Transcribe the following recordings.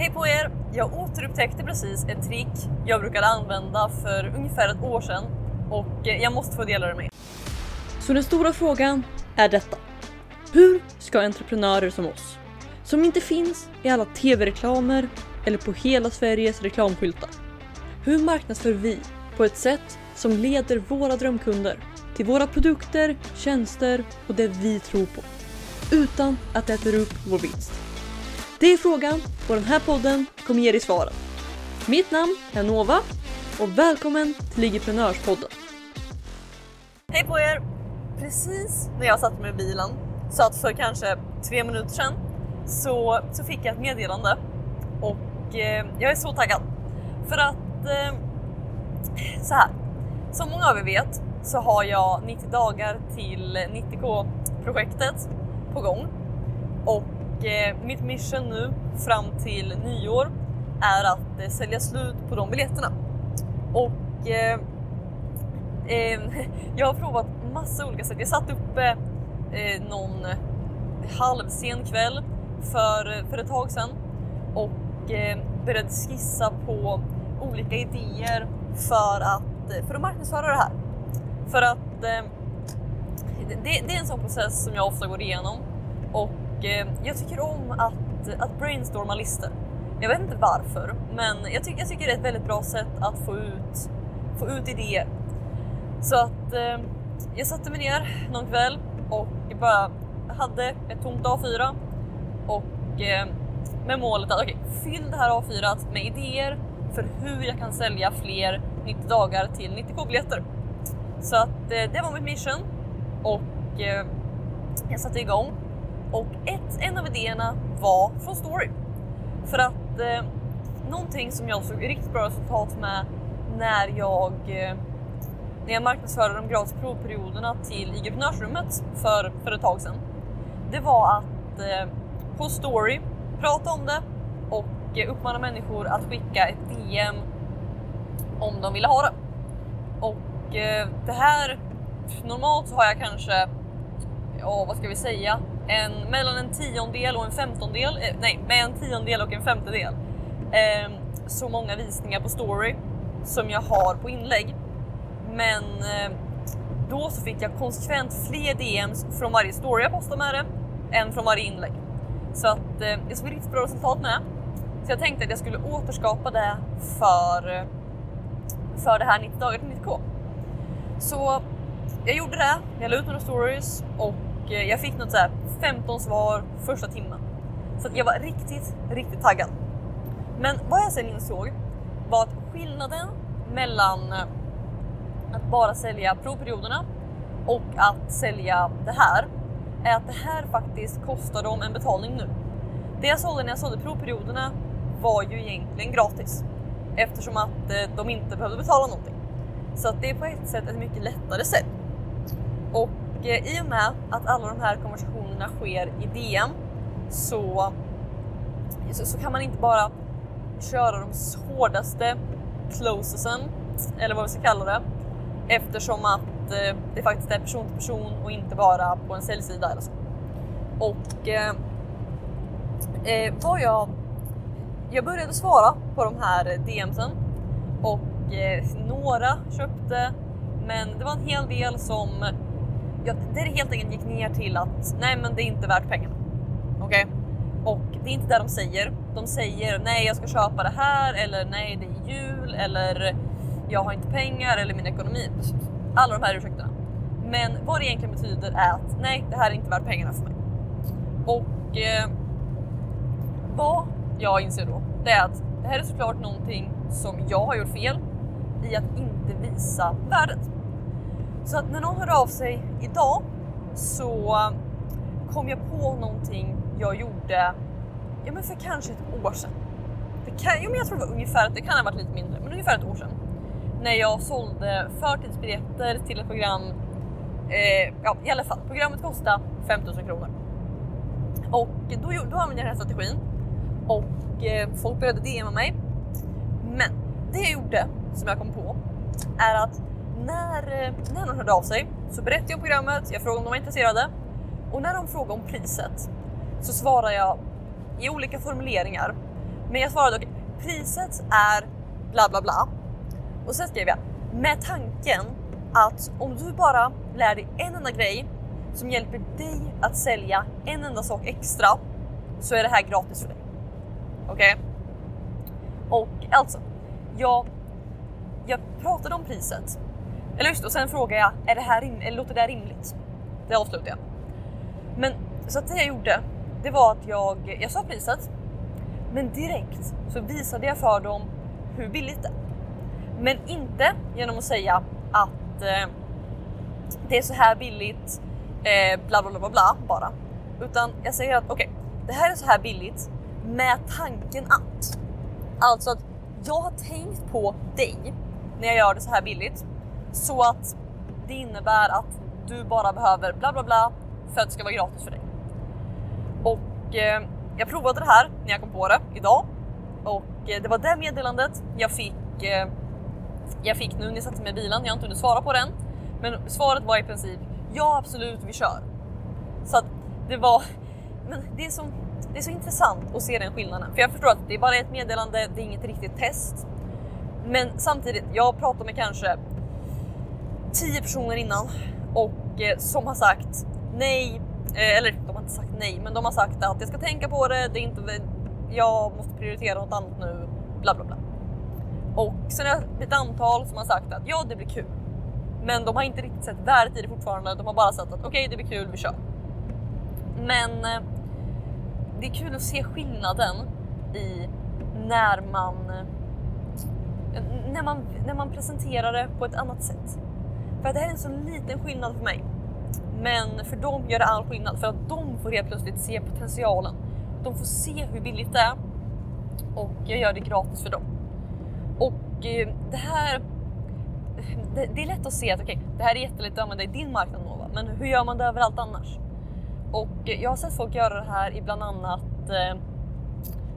Hej på er! Jag återupptäckte precis ett trick jag brukade använda för ungefär ett år sedan och eh, jag måste få dela det med er. Så den stora frågan är detta. Hur ska entreprenörer som oss, som inte finns i alla tv-reklamer eller på hela Sveriges reklamskyltar. Hur marknadsför vi på ett sätt som leder våra drömkunder till våra produkter, tjänster och det vi tror på. Utan att det äter upp vår vinst. Det är frågan och den här podden kommer ge dig svaren. Mitt namn är Nova och välkommen till Ligiprenörspodden. Hej på er! Precis när jag satte mig i bilen, så att för kanske tre minuter sedan, så, så fick jag ett meddelande och eh, jag är så taggad. För att eh, så här, som många av er vet så har jag 90 dagar till 90K-projektet på gång och eh, mitt mission nu fram till nyår är att eh, sälja slut på de biljetterna. Och eh, eh jag har provat massa olika sätt. Jag satt uppe eh, någon halvsen kväll för, för ett tag sedan och eh, började skissa på olika idéer för att, för att marknadsföra det här. För att det, det, är en sån process som jag ofta går igenom och eh, jag tycker om att, att brainstorma listor. Jag vet inte varför, men jag, ty jag tycker det är ett väldigt bra sätt att få ut, få ut idéer. Så att eh, jag satte mig ner någon kväll och bara hade ett tomt A4 och eh, med målet att okay, fyll det här A4 med idéer för hur jag kan sälja fler 90 dagar till 90k-biljetter. Så att eh, det var mitt mission och eh, jag satte igång och ett, en av idéerna var från Story. För att eh, någonting som jag såg riktigt bra resultat med när jag eh, när jag marknadsförde de gratis provperioderna till IG-prenörsrummet för, för ett tag sedan. Det var att eh, på story prata om det och eh, uppmana människor att skicka ett DM om de ville ha det. Och eh, det här, normalt så har jag kanske, ja vad ska vi säga, en, mellan en tiondel och en femtondel, eh, nej, med en tiondel och en femtedel. Eh, så många visningar på story som jag har på inlägg. Men eh, då så fick jag konsekvent fler DMs från varje story jag postade med det än från varje inlägg. Så att eh, jag såg riktigt bra resultat med det. Så jag tänkte att jag skulle återskapa det för, eh, för det här 90 dagar till 90k. Så jag gjorde det, jag la ut några stories och Eh, jag fick något så här 15 svar första timmen. Så att jag var riktigt, riktigt taggad. Men vad jag sen insåg var att skillnaden mellan eh, att bara sälja provperioderna och att sälja det här är att det här faktiskt kostar dem en betalning nu. Det jag sålde när jag sålde provperioderna var ju egentligen gratis eftersom att eh, de inte behövde betala någonting. Så att det är på ett sätt ett mycket lättare sätt. Och eh, i och med att alla de här konversationerna sker i DM så, så, så kan man inte bara köra de hårdaste closesen, eller vad vi ska kalla det, eftersom att eh, det faktiskt är person till person och inte bara på en säljsida eller så. Och eh, eh vad jag... Jag började svara på de här DMsen och eh, några köpte, men det var en hel del som ja, det helt enkelt gick ner till att nej, men det är inte värt pengarna. Okej? Okay? Och det är inte det de säger. De säger nej, jag ska köpa det här eller nej, det är jul eller jag har inte pengar eller min ekonomi. Alla de här ursäkterna. Men vad det egentligen betyder är att nej, det här är inte värt pengarna för mig. Och eh, vad jag inser då, det är att det här är såklart någonting som jag har gjort fel i att inte visa värdet. Så att när någon hörde av sig idag så kom jag på någonting jag gjorde ja, men för kanske ett år sedan. Det kan, jo, men jag tror det var ungefär, det kan ha varit lite mindre, men ungefär ett år sedan när jag sålde förtidsbiljetter till ett program. Eh, ja, i alla fall, programmet kostade 5000 kronor. Och då, då använde jag den här strategin och eh, folk började DMa mig. Men det jag gjorde, som jag kom på, är att när, eh, när någon hörde av sig så berättade jag om programmet, jag frågade om de var intresserade och när de frågade om priset så svarade jag i olika formuleringar Men jag svarade okej, okay, priset är bla bla bla. Och sen skrev jag med tanken att om du bara lär dig en enda grej som hjälper dig att sälja en enda sak extra så är det här gratis för dig. Okej? Okay? Och alltså, jag, jag pratade om priset. Eller just och sen frågar jag, är det här rim, eller låter det här rimligt? Det avslutar jag. Men så att det jag gjorde, det var att jag, jag sa priset, men direkt så visade jag för dem hur billigt det är. Men inte genom att säga att eh, det är så här billigt, eh, bla bla bla bla bara. Utan jag säger att okej, okay, det här är så här billigt med tanken att. Alltså att jag har tänkt på dig när jag gör det så här billigt så att det innebär att du bara behöver bla bla bla för att det ska vara gratis för dig. Och eh, jag provade det här när jag kom på det idag och eh, det var det meddelandet jag fick. Eh, jag fick nu när jag satte mig i bilen. Jag har inte hunnit svara på den, men svaret var i princip ja, absolut, vi kör. Så att det var. Men det är så, det är så intressant att se den skillnaden, för jag förstår att det är bara ett meddelande. Det är inget riktigt test, men samtidigt. Jag pratar med kanske tio personer innan och eh, som har sagt nej, eh, eller de har inte sagt nej, men de har sagt att jag ska tänka på det. Det är inte, jag måste prioritera något annat nu, bla bla bla. Och sen är det ett antal som har sagt att ja, det blir kul. Men de har inte riktigt sett värdet i det fortfarande. De har bara sagt att okej, okay, det blir kul, vi kör. Men eh, det är kul att se skillnaden i när man eh, när man, när man presenterar det på ett annat sätt. För att det här är en så liten skillnad för mig. Men för dem gör det all skillnad för att de får helt plötsligt se potentialen. De får se hur billigt det är och jag gör det gratis för dem. Och eh, det här. Det, det är lätt att se att okej, okay, det här är jättelätt att använda i din marknad Nova, men hur gör man det överallt annars? Och eh, jag har sett folk göra det här i bland annat eh,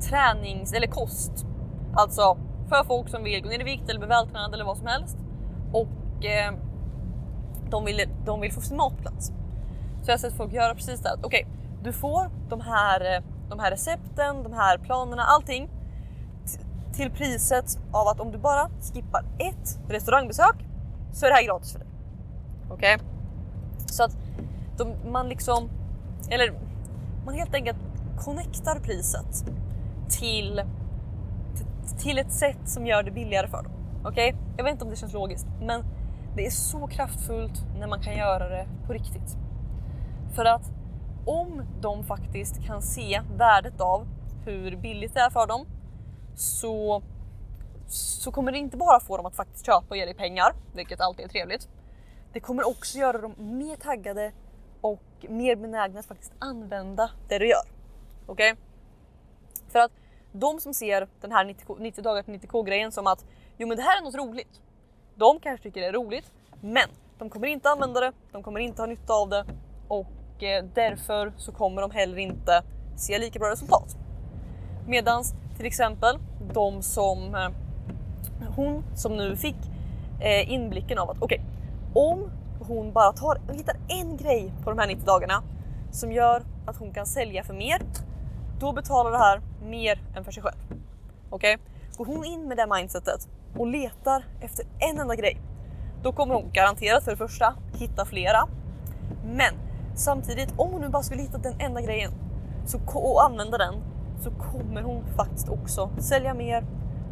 tränings eller kost, alltså för folk som vill gå ner i vikt eller bli vältränade eller vad som helst. Och eh, de, vill, de vill få sin matplats. Så jag har sett folk göra precis det. Okej, okay, du får de här, eh, de här recepten, de här planerna, allting till priset av att om du bara skippar ett restaurangbesök så är det här gratis för dig. Okej? Okay? Så att de, man liksom, eller man helt enkelt connectar priset till till ett sätt som gör det billigare för dem. Okej? Okay? Jag vet inte om det känns logiskt, men det är så kraftfullt när man kan göra det på riktigt. För att om de faktiskt kan se värdet av hur billigt det är för dem så, så kommer det inte bara få dem att faktiskt köpa och ge dig pengar, vilket alltid är trevligt. Det kommer också göra dem mer taggade och mer benägna att faktiskt använda det du gör. Okej? Okay? För att de som ser den här 90, 90 dagar till 90k grejen som att jo men det här är något roligt. De kanske tycker det är roligt, men de kommer inte använda det, de kommer inte ha nytta av det och eh, därför så kommer de heller inte se lika bra resultat. Medans till exempel de som eh, hon som nu fick eh, inblicken av att okej, okay, om hon bara tar och hittar en grej på de här 90 dagarna som gör att hon kan sälja för mer, då betalar det här mer än för sig själv. Okej? Okay? Går hon in med det mindsetet och letar efter en enda grej, då kommer hon garanterat för det första hitta flera. Men samtidigt, om hon nu bara skulle hitta den enda grejen så, och använda den så kommer hon faktiskt också sälja mer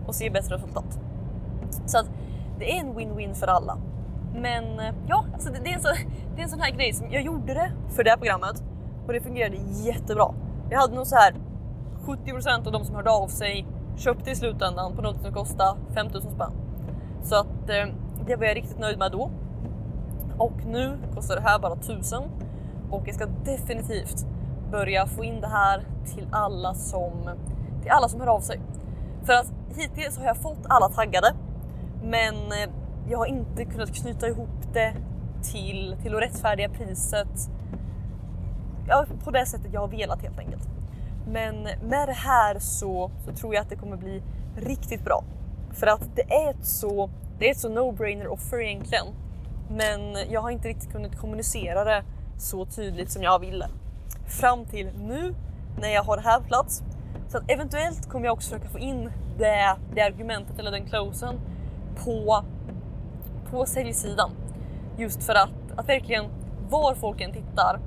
och se bättre resultat. Så att det är en win-win för alla. Men eh, ja, alltså det, det, är en så, det är en sån här grej som jag gjorde det för det här programmet och det fungerade jättebra. Jag hade nog så här 70% av de som hörde av sig köpte i slutändan på något som kostade 5000 spänn. Så att eh, det var jag riktigt nöjd med då. Och nu kostar det här bara 1000 och jag ska definitivt börja få in det här till alla som, till alla som hör av sig. För att hittills har jag fått alla taggade, men eh, jag har inte kunnat knyta ihop det till, till att rättfärdiga priset ja, på det sättet jag har velat helt enkelt. Men med det här så, så tror jag att det kommer bli riktigt bra. För att det är ett så, det är ett så no-brainer offer egentligen. Men jag har inte riktigt kunnat kommunicera det så tydligt som jag ville. Fram till nu när jag har det här på plats Så att eventuellt kommer jag också försöka få in det, det argumentet eller den closen på, på säljsidan. Just för att, att verkligen var folk än tittar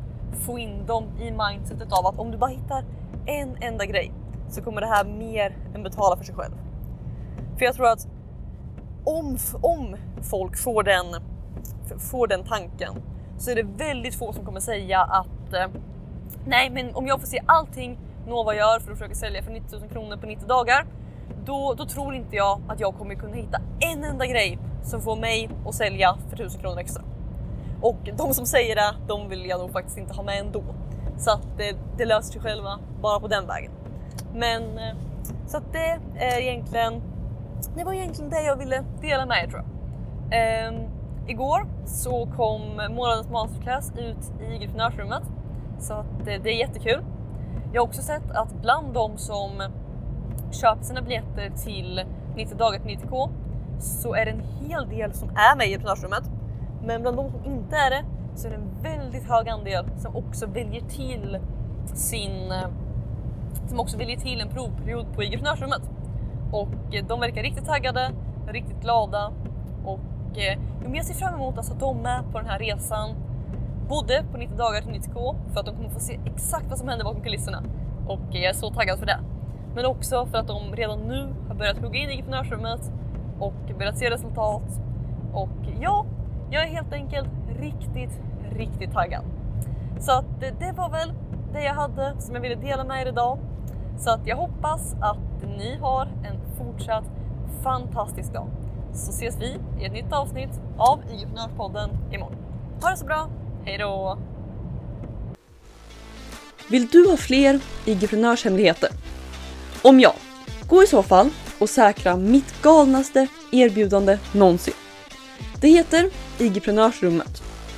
få in dem i mindsetet av att om du bara hittar en enda grej så kommer det här mer än betala för sig själv. För jag tror att om, om folk får den, får den tanken så är det väldigt få som kommer säga att eh, nej, men om jag får se allting Nova gör för att försöka sälja för 90 000 kronor på 90 dagar, då, då tror inte jag att jag kommer kunna hitta en enda grej som får mig att sälja för 1000 kronor extra. Och de som säger det, de vill jag nog faktiskt inte ha med ändå. Så att det, det löser sig själva bara på den vägen. Men eh, så att det är egentligen, det var egentligen det jag ville dela med er tror jag. Ehm, igår så kom månadens masterclass ut i gruppenörsrummet. så att det, det är jättekul. Jag har också sett att bland de som köper sina biljetter till 90 dagar till 90k så är det en hel del som är med i gruppenörsrummet. Men bland de som inte är det så är det en väldigt hög andel som också väljer till sin eh, som också väljer till en provperiod på entreprenörsrummet. Och eh, de verkar riktigt taggade, riktigt glada och eh, jag ser fram emot alltså att de är på den här resan både på 90 dagar till 90k för att de kommer få se exakt vad som händer bakom kulisserna och jag är så taggad för det. Men också för att de redan nu har börjat hugga in i entreprenörsrummet och börjat se resultat. Och ja, jag är helt enkelt riktigt, riktigt taggad. Så att det var väl det jag hade som jag ville dela med er idag. Så att jag hoppas att ni har en fortsatt fantastisk dag. Så ses vi i ett nytt avsnitt av Entreprenörspodden imorgon. Ha det så bra! Hejdå! Vill du ha fler IGprenörshemligheter? Om ja, gå i så fall och säkra mitt galnaste erbjudande någonsin. Det heter IG-prenörsrummet